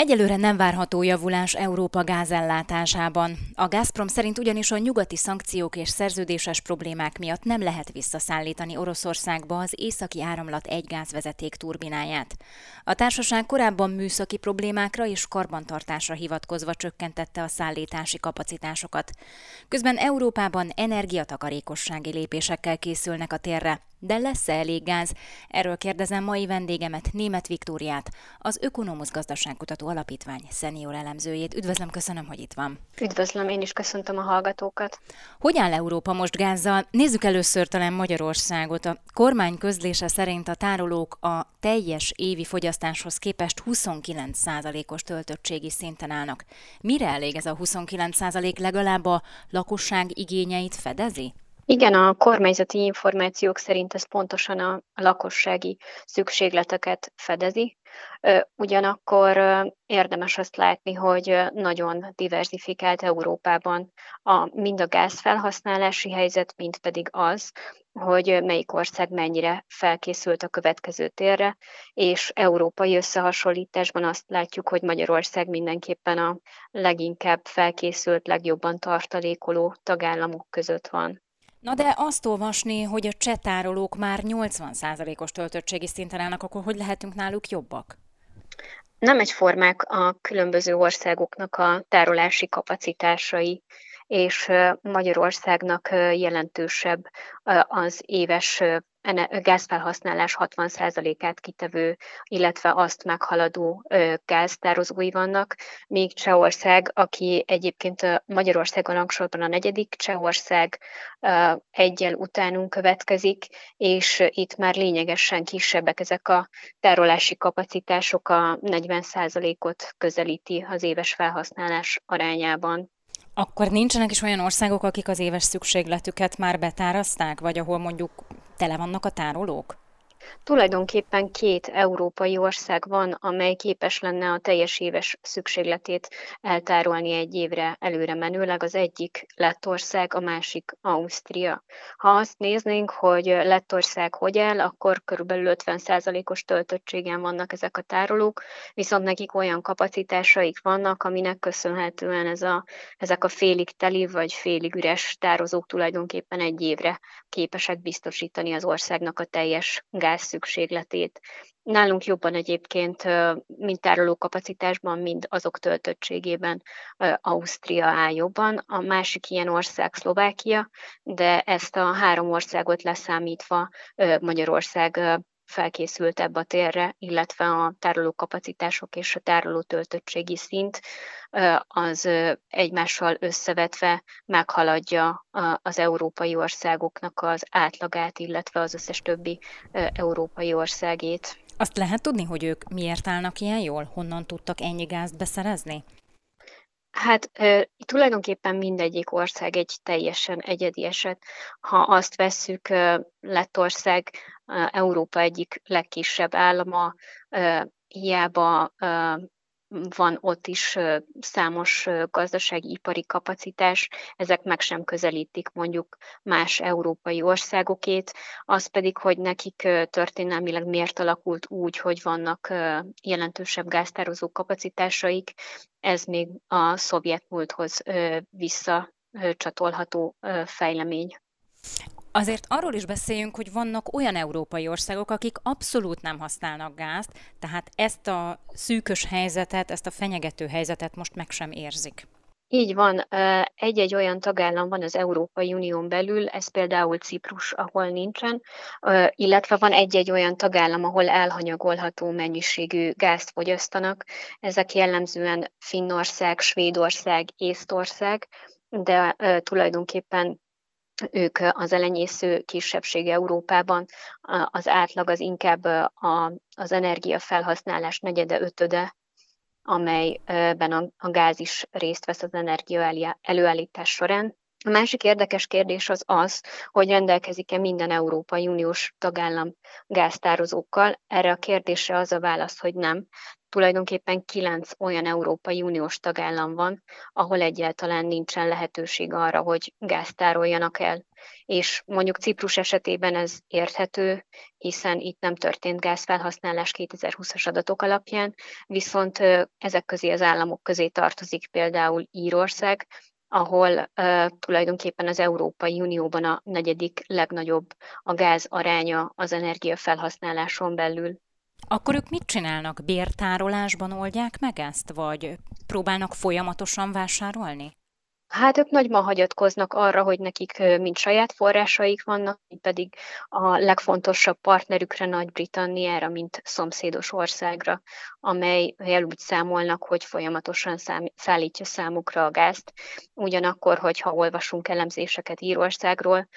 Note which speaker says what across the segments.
Speaker 1: Egyelőre nem várható javulás Európa gázellátásában. A Gazprom szerint ugyanis a nyugati szankciók és szerződéses problémák miatt nem lehet visszaszállítani Oroszországba az északi áramlat egy gázvezeték turbináját. A társaság korábban műszaki problémákra és karbantartásra hivatkozva csökkentette a szállítási kapacitásokat. Közben Európában energiatakarékossági lépésekkel készülnek a térre. De lesz-e elég gáz? Erről kérdezem mai vendégemet, Német Viktóriát, az Ökonomusz Gazdaságkutató Alapítvány szenior elemzőjét. Üdvözlöm, köszönöm, hogy itt van.
Speaker 2: Üdvözlöm, én is köszöntöm a hallgatókat.
Speaker 1: Hogy áll Európa most gázzal? Nézzük először talán Magyarországot. A kormány közlése szerint a tárolók a teljes évi fogyasztáshoz képest 29%-os töltöttségi szinten állnak. Mire elég ez a 29% legalább a lakosság igényeit fedezi?
Speaker 2: Igen, a kormányzati információk szerint ez pontosan a lakossági szükségleteket fedezi. Ugyanakkor érdemes azt látni, hogy nagyon diversifikált Európában a, mind a gázfelhasználási helyzet, mind pedig az, hogy melyik ország mennyire felkészült a következő térre, és európai összehasonlításban azt látjuk, hogy Magyarország mindenképpen a leginkább felkészült, legjobban tartalékoló tagállamok között van.
Speaker 1: Na de azt olvasni, hogy a csetárolók már 80%-os töltöttségi szinten állnak, akkor hogy lehetünk náluk jobbak?
Speaker 2: Nem egyformák a különböző országoknak a tárolási kapacitásai, és Magyarországnak jelentősebb az éves gázfelhasználás 60%-át kitevő, illetve azt meghaladó gáztározói vannak, míg Csehország, aki egyébként Magyarországon rangsorban a negyedik, Csehország egyel utánunk következik, és itt már lényegesen kisebbek ezek a tárolási kapacitások, a 40%-ot közelíti az éves felhasználás arányában.
Speaker 1: Akkor nincsenek is olyan országok, akik az éves szükségletüket már betárazták, vagy ahol mondjuk tele vannak a tárolók?
Speaker 2: Tulajdonképpen két európai ország van, amely képes lenne a teljes éves szükségletét eltárolni egy évre előre menőleg. Az egyik Lettország, a másik Ausztria. Ha azt néznénk, hogy Lettország hogy el, akkor körülbelül 50%-os töltöttségen vannak ezek a tárolók, viszont nekik olyan kapacitásaik vannak, aminek köszönhetően ez a, ezek a félig teli vagy félig üres tározók tulajdonképpen egy évre képesek biztosítani az országnak a teljes gáz szükségletét. Nálunk jobban egyébként, mind tároló kapacitásban, mind azok töltöttségében Ausztria áll jobban. A másik ilyen ország Szlovákia, de ezt a három országot leszámítva Magyarország felkészült ebbe a térre, illetve a tárolókapacitások és a tároló töltöttségi szint az egymással összevetve meghaladja az európai országoknak az átlagát, illetve az összes többi európai országét.
Speaker 1: Azt lehet tudni, hogy ők miért állnak ilyen jól? Honnan tudtak ennyi gázt beszerezni?
Speaker 2: Hát tulajdonképpen mindegyik ország egy teljesen egyedi eset. Ha azt vesszük, Lettország Európa egyik legkisebb állama, hiába van ott is számos gazdasági ipari kapacitás, ezek meg sem közelítik mondjuk más európai országokét, az pedig, hogy nekik történelmileg miért alakult úgy, hogy vannak jelentősebb gáztározó kapacitásaik, ez még a szovjet múlthoz visszacsatolható fejlemény.
Speaker 1: Azért arról is beszéljünk, hogy vannak olyan európai országok, akik abszolút nem használnak gázt, tehát ezt a szűkös helyzetet, ezt a fenyegető helyzetet most meg sem érzik.
Speaker 2: Így van, egy-egy olyan tagállam van az Európai Unión belül, ez például Ciprus, ahol nincsen, illetve van egy-egy olyan tagállam, ahol elhanyagolható mennyiségű gázt fogyasztanak. Ezek jellemzően Finnország, Svédország, Észtország, de tulajdonképpen ők az elenyésző kisebbség Európában, az átlag az inkább a, az energiafelhasználás negyede, ötöde, amelyben a, a gáz is részt vesz az energia előállítás során. A másik érdekes kérdés az az, hogy rendelkezik-e minden Európai Uniós tagállam gáztározókkal. Erre a kérdésre az a válasz, hogy nem. Tulajdonképpen kilenc olyan Európai Uniós tagállam van, ahol egyáltalán nincsen lehetőség arra, hogy gázt tároljanak el. És mondjuk Ciprus esetében ez érthető, hiszen itt nem történt gázfelhasználás 2020-as adatok alapján, viszont ezek közé az államok közé tartozik például Írország, ahol uh, tulajdonképpen az Európai Unióban a negyedik legnagyobb a gáz aránya az energiafelhasználáson belül.
Speaker 1: Akkor ők mit csinálnak? Bértárolásban oldják meg ezt, vagy próbálnak folyamatosan vásárolni?
Speaker 2: Hát ők nagyban hagyatkoznak arra, hogy nekik mind saját forrásaik vannak, mint pedig a legfontosabb partnerükre Nagy-Britanniára, mint szomszédos országra, amely úgy számolnak, hogy folyamatosan szám, szállítja számukra a gázt. Ugyanakkor, hogyha olvasunk elemzéseket Írországról,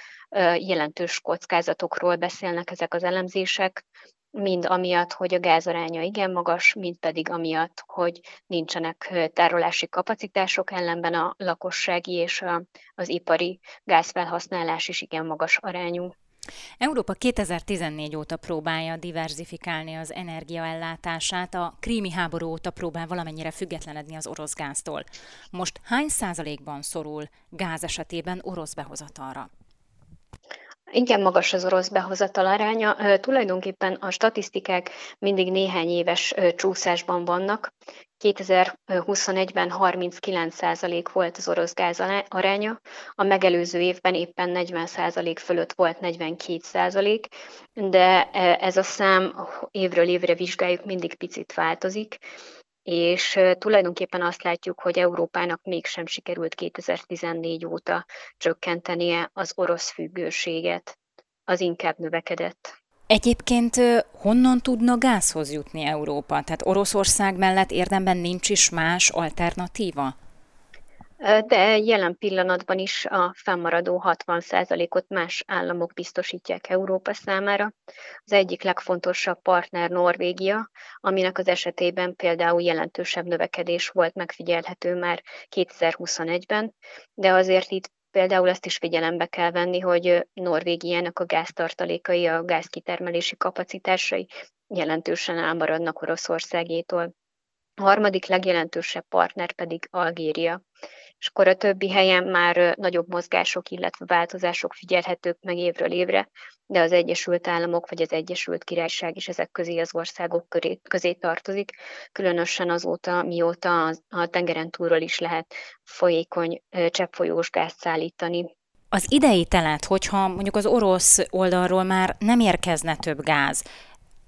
Speaker 2: jelentős kockázatokról beszélnek ezek az elemzések, mind amiatt, hogy a gázaránya igen magas, mind pedig amiatt, hogy nincsenek tárolási kapacitások, ellenben a lakossági és a, az ipari gázfelhasználás is igen magas arányú.
Speaker 1: Európa 2014 óta próbálja diversifikálni az energiaellátását, a krími háború óta próbál valamennyire függetlenedni az orosz gáztól. Most hány százalékban szorul gáz esetében orosz behozatalra?
Speaker 2: Igen magas az orosz behozatal aránya. Tulajdonképpen a statisztikák mindig néhány éves csúszásban vannak. 2021-ben 39% volt az orosz gáz aránya, a megelőző évben éppen 40% fölött volt 42%, de ez a szám évről évre vizsgáljuk, mindig picit változik és tulajdonképpen azt látjuk, hogy Európának mégsem sikerült 2014 óta csökkentenie az orosz függőséget, az inkább növekedett.
Speaker 1: Egyébként honnan tudna gázhoz jutni Európa? Tehát Oroszország mellett érdemben nincs is más alternatíva?
Speaker 2: De jelen pillanatban is a fennmaradó 60%-ot más államok biztosítják Európa számára. Az egyik legfontosabb partner Norvégia, aminek az esetében például jelentősebb növekedés volt megfigyelhető már 2021-ben, de azért itt Például azt is figyelembe kell venni, hogy Norvégiának a gáztartalékai, a gázkitermelési kapacitásai jelentősen elmaradnak Oroszországétól. A harmadik legjelentősebb partner pedig Algéria és akkor a többi helyen már nagyobb mozgások, illetve változások figyelhetők meg évről évre, de az Egyesült Államok vagy az Egyesült Királyság is ezek közé az országok köré, közé tartozik, különösen azóta, mióta a tengeren túlról is lehet folyékony cseppfolyós gázt szállítani.
Speaker 1: Az idei telet, hogyha mondjuk az orosz oldalról már nem érkezne több gáz,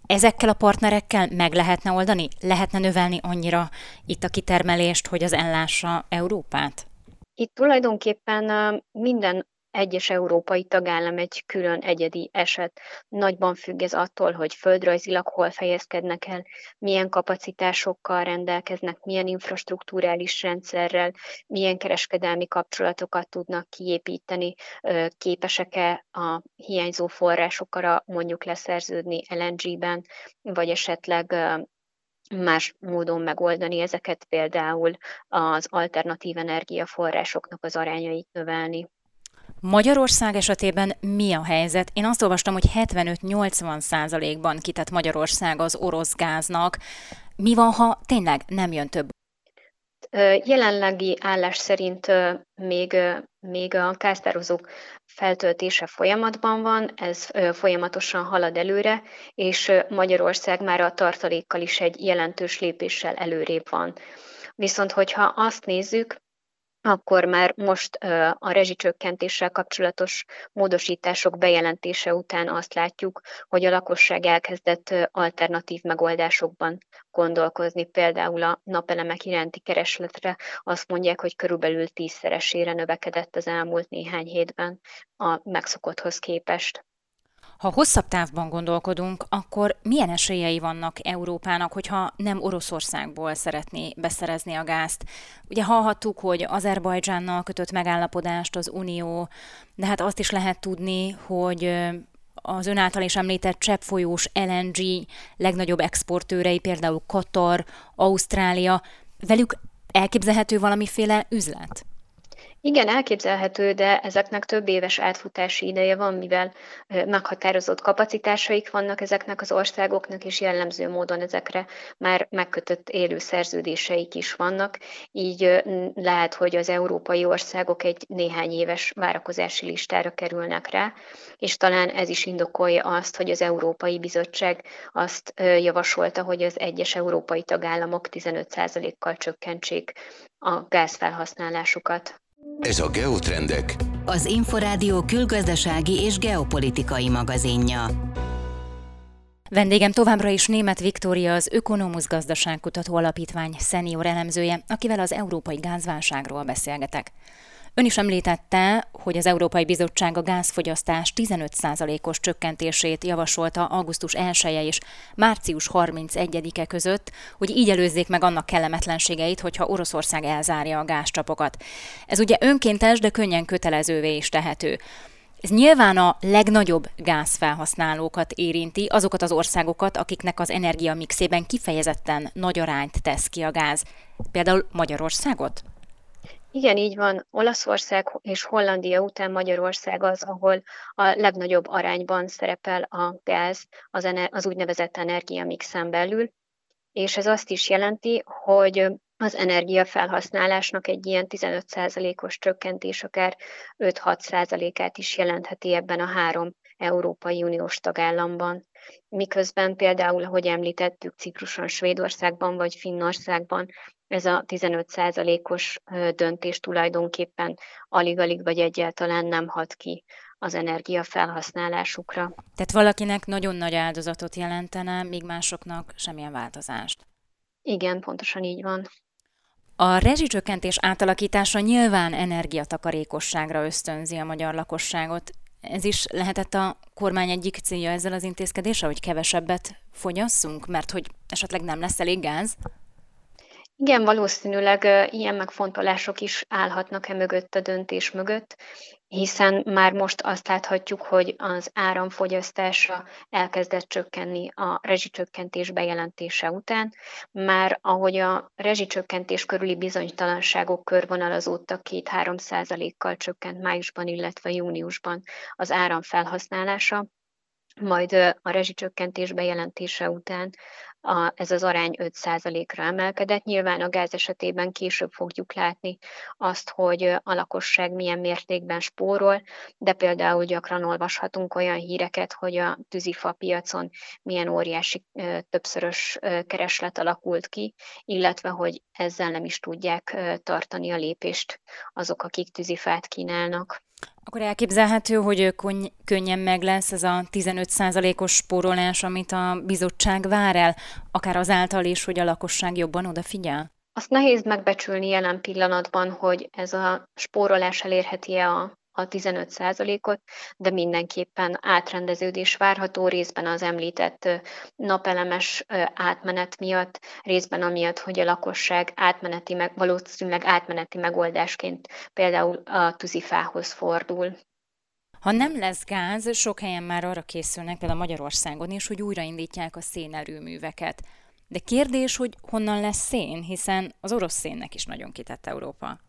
Speaker 1: Ezekkel a partnerekkel meg lehetne oldani? Lehetne növelni annyira itt a kitermelést, hogy az ellássa Európát?
Speaker 2: Itt tulajdonképpen minden egyes európai tagállam egy külön egyedi eset. Nagyban függ ez attól, hogy földrajzilag hol fejezkednek el, milyen kapacitásokkal rendelkeznek, milyen infrastruktúrális rendszerrel, milyen kereskedelmi kapcsolatokat tudnak kiépíteni, képesek-e a hiányzó forrásokra mondjuk leszerződni LNG-ben, vagy esetleg más módon megoldani ezeket, például az alternatív energiaforrásoknak az arányait növelni.
Speaker 1: Magyarország esetében mi a helyzet? Én azt olvastam, hogy 75-80 százalékban kitett Magyarország az orosz gáznak. Mi van, ha tényleg nem jön több?
Speaker 2: Jelenlegi állás szerint még, még a gáztározók feltöltése folyamatban van, ez folyamatosan halad előre, és Magyarország már a tartalékkal is egy jelentős lépéssel előrébb van. Viszont, hogyha azt nézzük, akkor már most a rezsicsökkentéssel kapcsolatos módosítások bejelentése után azt látjuk, hogy a lakosság elkezdett alternatív megoldásokban gondolkozni, például a napelemek iránti keresletre azt mondják, hogy körülbelül tízszeresére növekedett az elmúlt néhány hétben a megszokotthoz képest.
Speaker 1: Ha hosszabb távban gondolkodunk, akkor milyen esélyei vannak Európának, hogyha nem Oroszországból szeretné beszerezni a gázt? Ugye hallhattuk, hogy Azerbajdzsánnal kötött megállapodást az Unió, de hát azt is lehet tudni, hogy az ön által is említett cseppfolyós LNG legnagyobb exportőrei, például Katar, Ausztrália, velük elképzelhető valamiféle üzlet?
Speaker 2: Igen, elképzelhető, de ezeknek több éves átfutási ideje van, mivel meghatározott kapacitásaik vannak ezeknek az országoknak, és jellemző módon ezekre már megkötött élő szerződéseik is vannak. Így lehet, hogy az európai országok egy néhány éves várakozási listára kerülnek rá, és talán ez is indokolja azt, hogy az Európai Bizottság azt javasolta, hogy az egyes európai tagállamok 15%-kal csökkentsék a gázfelhasználásukat.
Speaker 3: Ez a Geotrendek,
Speaker 4: az Inforádió külgazdasági és geopolitikai magazinja.
Speaker 1: Vendégem továbbra is német Viktória, az Ökonomusz Gazdaságkutató Alapítvány szenior elemzője, akivel az európai gázválságról beszélgetek. Ön is említette, hogy az Európai Bizottság a gázfogyasztás 15%-os csökkentését javasolta augusztus 1 -e és március 31-e között, hogy így előzzék meg annak kellemetlenségeit, hogyha Oroszország elzárja a gázcsapokat. Ez ugye önkéntes, de könnyen kötelezővé is tehető. Ez nyilván a legnagyobb gázfelhasználókat érinti, azokat az országokat, akiknek az energiamixében kifejezetten nagy arányt tesz ki a gáz. Például Magyarországot?
Speaker 2: Igen, így van. Olaszország és Hollandia után Magyarország az, ahol a legnagyobb arányban szerepel a gáz az, ener- az úgynevezett energiamixen belül, és ez azt is jelenti, hogy az energiafelhasználásnak egy ilyen 15%-os csökkentés akár 5-6%-át is jelentheti ebben a három Európai Uniós tagállamban. Miközben például, ahogy említettük, Cipruson, Svédországban vagy Finnországban ez a 15%-os döntés tulajdonképpen alig-alig vagy egyáltalán nem hat ki az energia felhasználásukra.
Speaker 1: Tehát valakinek nagyon nagy áldozatot jelentene, míg másoknak semmilyen változást.
Speaker 2: Igen, pontosan így van.
Speaker 1: A rezsicsökkentés átalakítása nyilván energiatakarékosságra ösztönzi a magyar lakosságot. Ez is lehetett a kormány egyik célja ezzel az intézkedéssel, hogy kevesebbet fogyasszunk, mert hogy esetleg nem lesz elég gáz?
Speaker 2: Igen, valószínűleg ilyen megfontolások is állhatnak e mögött a döntés mögött, hiszen már most azt láthatjuk, hogy az áramfogyasztása elkezdett csökkenni a rezsicsökkentés bejelentése után. Már ahogy a rezsicsökkentés körüli bizonytalanságok körvonalazódtak, 2-3 százalékkal csökkent májusban, illetve júniusban az áram felhasználása, majd a rezsicsökkentés bejelentése után a, ez az arány 5%-ra emelkedett. Nyilván a gáz esetében később fogjuk látni azt, hogy a lakosság milyen mértékben spórol, de például gyakran olvashatunk olyan híreket, hogy a tűzifa piacon milyen óriási többszörös kereslet alakult ki, illetve hogy ezzel nem is tudják tartani a lépést azok, akik tűzifát kínálnak.
Speaker 1: Akkor elképzelhető, hogy könnyen meg lesz ez a 15%-os spórolás, amit a bizottság vár el, akár azáltal is, hogy a lakosság jobban odafigyel?
Speaker 2: Azt nehéz megbecsülni jelen pillanatban, hogy ez a spórolás elérheti-e a a 15%-ot, de mindenképpen átrendeződés várható részben az említett napelemes átmenet miatt, részben amiatt, hogy a lakosság átmeneti, meg, valószínűleg átmeneti megoldásként például a tűzifához fordul.
Speaker 1: Ha nem lesz gáz, sok helyen már arra készülnek, például Magyarországon is, hogy újraindítják a szénerőműveket. De kérdés, hogy honnan lesz szén, hiszen az orosz szénnek is nagyon kitett Európa.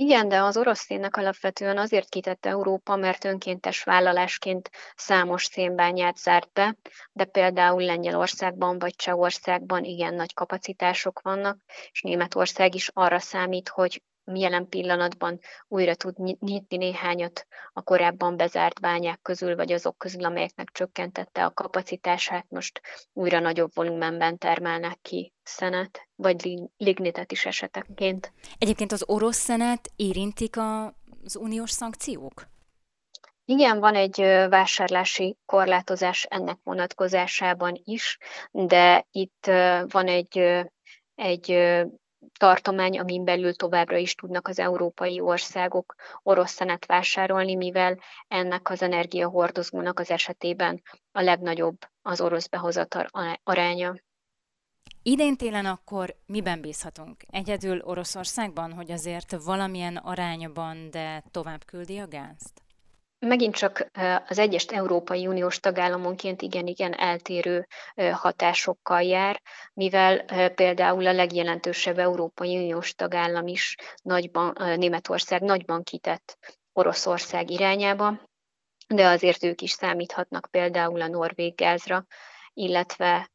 Speaker 2: Igen, de az orosz szénnek alapvetően azért kitette Európa, mert önkéntes vállalásként számos szénbányát zárt be, de például Lengyelországban vagy Csehországban igen nagy kapacitások vannak, és Németország is arra számít, hogy jelen pillanatban újra tud nyitni néhányat a korábban bezárt bányák közül, vagy azok közül, amelyeknek csökkentette a kapacitását, most újra nagyobb volumenben termelnek ki szenet, vagy lignitet is esetenként.
Speaker 1: Egyébként az orosz szenet érintik a, az uniós szankciók?
Speaker 2: Igen, van egy vásárlási korlátozás ennek vonatkozásában is, de itt van egy, egy tartomány, amin belül továbbra is tudnak az európai országok orosz szenet vásárolni, mivel ennek az energiahordozónak az esetében a legnagyobb az orosz behozatal aránya.
Speaker 1: Idén télen akkor miben bízhatunk? Egyedül Oroszországban, hogy azért valamilyen arányban, de tovább küldi a gázt?
Speaker 2: Megint csak az egyes Európai Uniós tagállamonként igen-igen eltérő hatásokkal jár, mivel például a legjelentősebb Európai Uniós tagállam is nagyban, Németország nagyban kitett Oroszország irányába, de azért ők is számíthatnak például a norvég gázra, illetve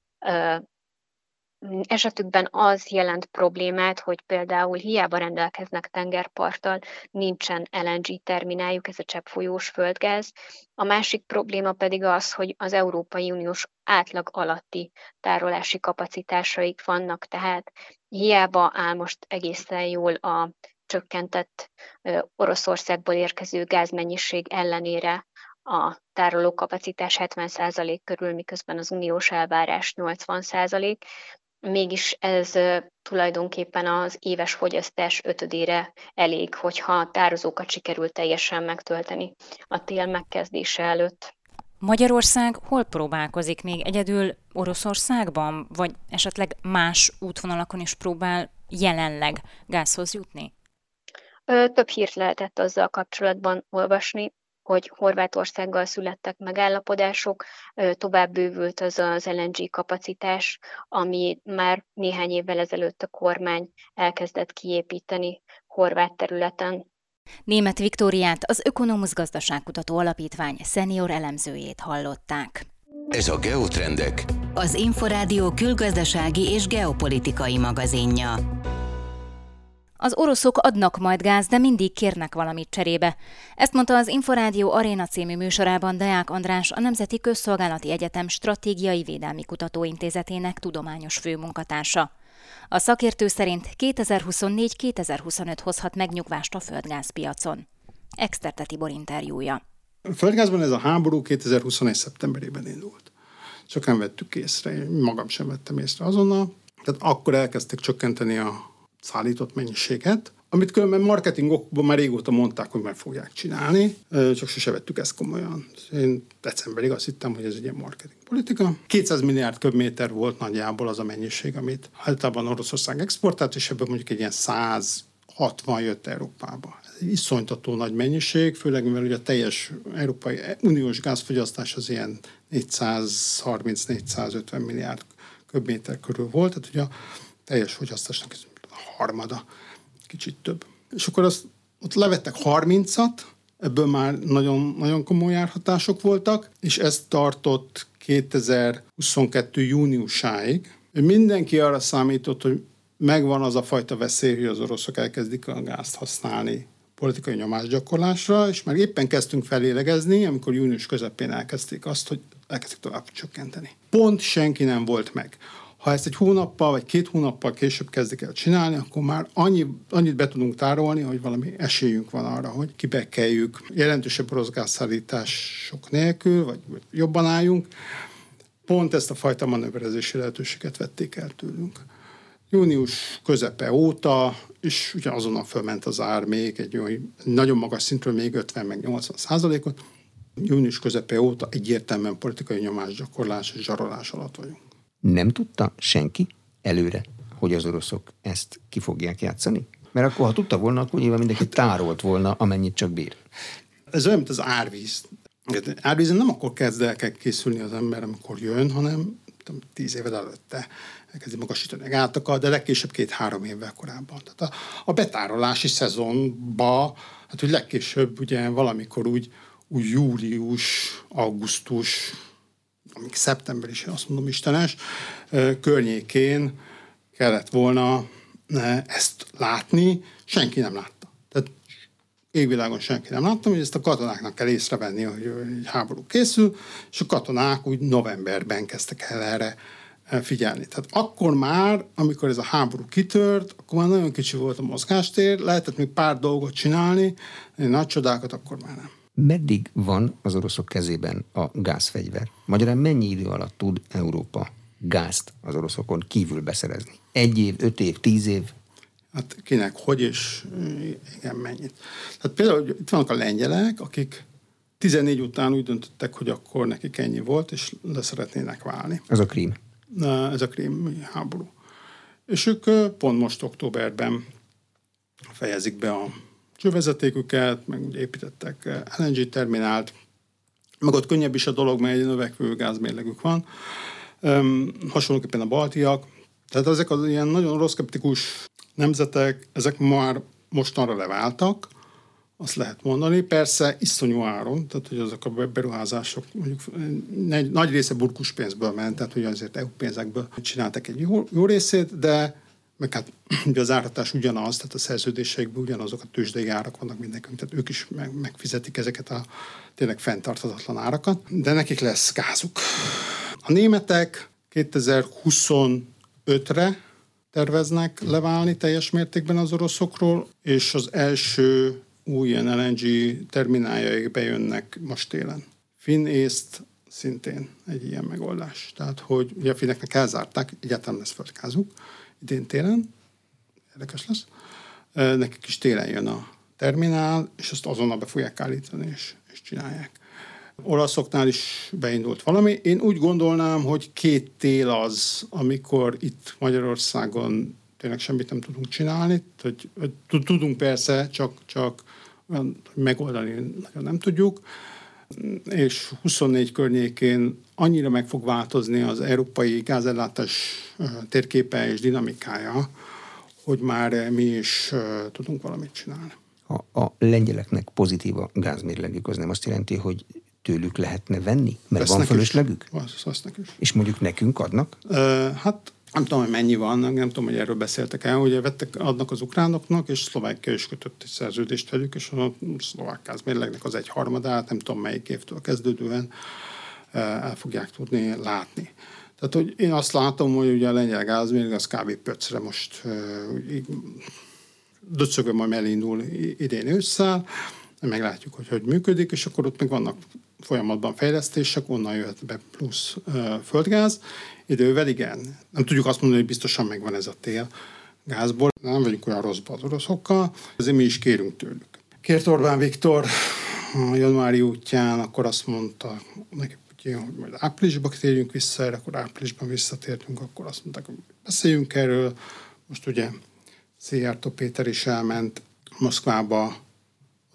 Speaker 2: esetükben az jelent problémát, hogy például hiába rendelkeznek tengerparttal, nincsen LNG termináljuk, ez a cseppfolyós földgáz. A másik probléma pedig az, hogy az Európai Uniós átlag alatti tárolási kapacitásaik vannak, tehát hiába áll most egészen jól a csökkentett Oroszországból érkező gázmennyiség ellenére a tárolókapacitás 70% körül, miközben az uniós elvárás 80%, mégis ez tulajdonképpen az éves fogyasztás ötödére elég, hogyha a tározókat sikerül teljesen megtölteni a tél megkezdése előtt.
Speaker 1: Magyarország hol próbálkozik még egyedül Oroszországban, vagy esetleg más útvonalakon is próbál jelenleg gázhoz jutni?
Speaker 2: Több hírt lehetett azzal kapcsolatban olvasni, hogy Horvátországgal születtek megállapodások, tovább bővült az az LNG kapacitás, ami már néhány évvel ezelőtt a kormány elkezdett kiépíteni horvát területen.
Speaker 1: Német Viktóriát, az Ökonomusz Gazdaságkutató Alapítvány szenior elemzőjét hallották.
Speaker 3: Ez a Geotrendek.
Speaker 4: Az Inforádió külgazdasági és geopolitikai magazinja.
Speaker 1: Az oroszok adnak majd gáz, de mindig kérnek valamit cserébe. Ezt mondta az Inforádió Aréna című műsorában Deák András, a Nemzeti Közszolgálati Egyetem Stratégiai Védelmi Kutatóintézetének tudományos főmunkatársa. A szakértő szerint 2024-2025 hozhat megnyugvást a földgázpiacon. Exterte Tibor interjúja.
Speaker 5: A földgázban ez a háború 2021. szeptemberében indult. Sokan vettük észre, én magam sem vettem észre azonnal. Tehát akkor elkezdték csökkenteni a szállított mennyiséget, amit különben marketingokban már régóta mondták, hogy meg fogják csinálni, csak sose vettük ezt komolyan. Én decemberig azt hittem, hogy ez egy ilyen marketing politika. 200 milliárd köbméter volt nagyjából az a mennyiség, amit általában Oroszország exportált, és ebből mondjuk egy ilyen 160 jött Európába. Ez egy iszonytató nagy mennyiség, főleg mivel ugye a teljes Európai Uniós gázfogyasztás az ilyen 430-450 milliárd köbméter körül volt, tehát ugye a teljes fogyasztásnak harmada, kicsit több. És akkor azt ott levettek 30-at, ebből már nagyon, nagyon komoly járhatások voltak, és ez tartott 2022. júniusáig. Mindenki arra számított, hogy megvan az a fajta veszély, hogy az oroszok elkezdik a gázt használni politikai nyomásgyakorlásra, és már éppen kezdtünk felélegezni, amikor június közepén elkezdték azt, hogy elkezdték tovább csökkenteni. Pont senki nem volt meg. Ha ezt egy hónappal vagy két hónappal később kezdik el csinálni, akkor már annyi, annyit be tudunk tárolni, hogy valami esélyünk van arra, hogy kibekeljük jelentősebb orosz nélkül, vagy jobban álljunk. Pont ezt a fajta manőverezési lehetőséget vették el tőlünk. Június közepe óta, és ugye azonnal fölment az ár még egy olyan, nagyon magas szintről még 50 meg 80 százalékot. Június közepe óta egyértelműen politikai nyomásgyakorlás és zsarolás alatt vagyunk.
Speaker 6: Nem tudta senki előre, hogy az oroszok ezt ki fogják játszani? Mert akkor, ha tudta volna, akkor nyilván mindenki tárolt volna, amennyit csak bír.
Speaker 5: Ez olyan, mint az árvíz. Árvízen nem akkor kezd el kell készülni az ember, amikor jön, hanem tudom, tíz éved előtte elkezdi magasítani a gátakat, de legkésőbb két-három évvel korábban. Tehát a, a betárolási szezonba, hát hogy legkésőbb ugye valamikor úgy, úgy július, augusztus, amíg szeptember is, azt mondom istenes, környékén kellett volna ezt látni, senki nem látta. Tehát égvilágon senki nem látta, hogy ezt a katonáknak kell észrevenni, hogy egy háború készül, és a katonák úgy novemberben kezdtek el erre figyelni. Tehát akkor már, amikor ez a háború kitört, akkor már nagyon kicsi volt a mozgástér, lehetett még pár dolgot csinálni, nagy csodákat akkor már nem
Speaker 6: meddig van az oroszok kezében a gázfegyver? Magyarán mennyi idő alatt tud Európa gázt az oroszokon kívül beszerezni? Egy év, öt év, tíz év?
Speaker 5: Hát kinek, hogy és igen, mennyit. Tehát például itt vannak a lengyelek, akik 14 után úgy döntöttek, hogy akkor nekik ennyi volt, és le szeretnének válni.
Speaker 6: Ez a krím.
Speaker 5: Ez a krím háború. És ők pont most októberben fejezik be a csővezetéküket, meg építettek LNG terminált, meg ott könnyebb is a dolog, mert egy növekvő gázmérlegük van. Um, hasonlóképpen a baltiak. Tehát ezek az ilyen nagyon rossz nemzetek, ezek már mostanra leváltak, azt lehet mondani. Persze iszonyú áron, tehát hogy azok a beruházások mondjuk egy nagy része burkus pénzből ment, tehát hogy azért EU pénzekből csináltak egy jó, jó részét, de meg hát ugye az áratás ugyanaz, tehát a szerződéseikben ugyanazok a tőzsdei árak vannak mindenkünk, tehát ők is meg, megfizetik ezeket a tényleg fenntarthatatlan árakat, de nekik lesz gázuk. A németek 2025-re terveznek leválni teljes mértékben az oroszokról, és az első új ilyen LNG termináljaik bejönnek most télen. Finn észt szintén egy ilyen megoldás. Tehát, hogy ugye a finneknek elzárták, egyáltalán lesz földgázuk, idén télen, érdekes lesz, nekik is télen jön a terminál, és azt azonnal be fogják állítani, és, és csinálják. Olaszoknál is beindult valami. Én úgy gondolnám, hogy két tél az, amikor itt Magyarországon tényleg semmit nem tudunk csinálni, hogy, tudunk persze, csak, csak megoldani nagyon nem tudjuk, és 24 környékén annyira meg fog változni az európai gázellátás térképe és dinamikája, hogy már mi is tudunk valamit csinálni.
Speaker 6: A, a lengyeleknek pozitív a gázmérlegük, az nem azt jelenti, hogy tőlük lehetne venni? Mert Vesznek van fölöslegük?
Speaker 5: Vesznek is.
Speaker 6: És mondjuk nekünk adnak?
Speaker 5: Uh, hát nem tudom, hogy mennyi van, nem tudom, hogy erről beszéltek el, hogy vettek, adnak az ukránoknak, és Szlovákia is kötött egy szerződést velük, és a szlovák gázmérlegnek az egy harmadát, nem tudom melyik évtől kezdődően el fogják tudni látni. Tehát, hogy én azt látom, hogy ugye a lengyel gázmérleg az kb. pöcre most döcögöm, majd elindul idén ősszel, meglátjuk, hogy hogy működik, és akkor ott még vannak folyamatban fejlesztések, onnan jöhet be plusz földgáz. Idővel igen. Nem tudjuk azt mondani, hogy biztosan megvan ez a tél gázból. Nem vagyunk olyan rosszban az oroszokkal, ezért mi is kérünk tőlük. Kért Orbán Viktor a januári útján, akkor azt mondta neki hogy majd áprilisban térjünk vissza, erre, akkor áprilisban visszatértünk, akkor azt mondták, hogy beszéljünk erről. Most ugye Szijjártó Péter is elment Moszkvába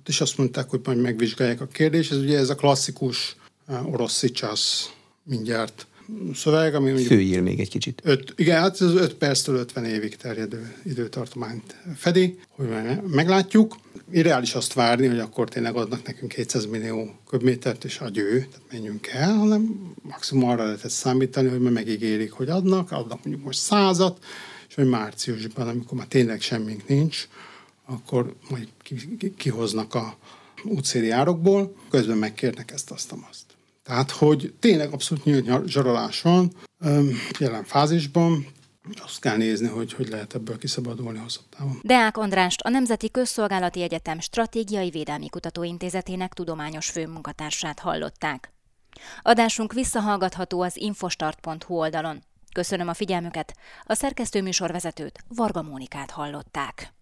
Speaker 5: és azt mondták, hogy majd megvizsgálják a kérdést. Ez ugye ez a klasszikus uh, orosz szicsász mindjárt szöveg, ami mondjuk...
Speaker 6: Főír még egy kicsit.
Speaker 5: Öt, igen, hát ez 5 perctől 50 évig terjedő időtartományt fedi, hogy meglátjuk. Irreális azt várni, hogy akkor tényleg adnak nekünk 200 millió köbmétert, és agyő, tehát menjünk el, hanem maximum arra lehetett számítani, hogy megígérik, hogy adnak, adnak mondjuk most százat, és hogy márciusban, amikor már tényleg semmink nincs, akkor majd kihoznak a útszéli árokból, közben megkérnek ezt, azt, azt. Tehát, hogy tényleg abszolút nyílt zsarolás van jelen fázisban, azt kell nézni, hogy hogy lehet ebből kiszabadulni hosszabb távon.
Speaker 1: Deák Andrást, a Nemzeti Közszolgálati Egyetem Stratégiai Védelmi Kutatóintézetének tudományos főmunkatársát hallották. Adásunk visszahallgatható az infostart.hu oldalon. Köszönöm a figyelmüket, a szerkesztőműsorvezetőt, Varga Mónikát hallották.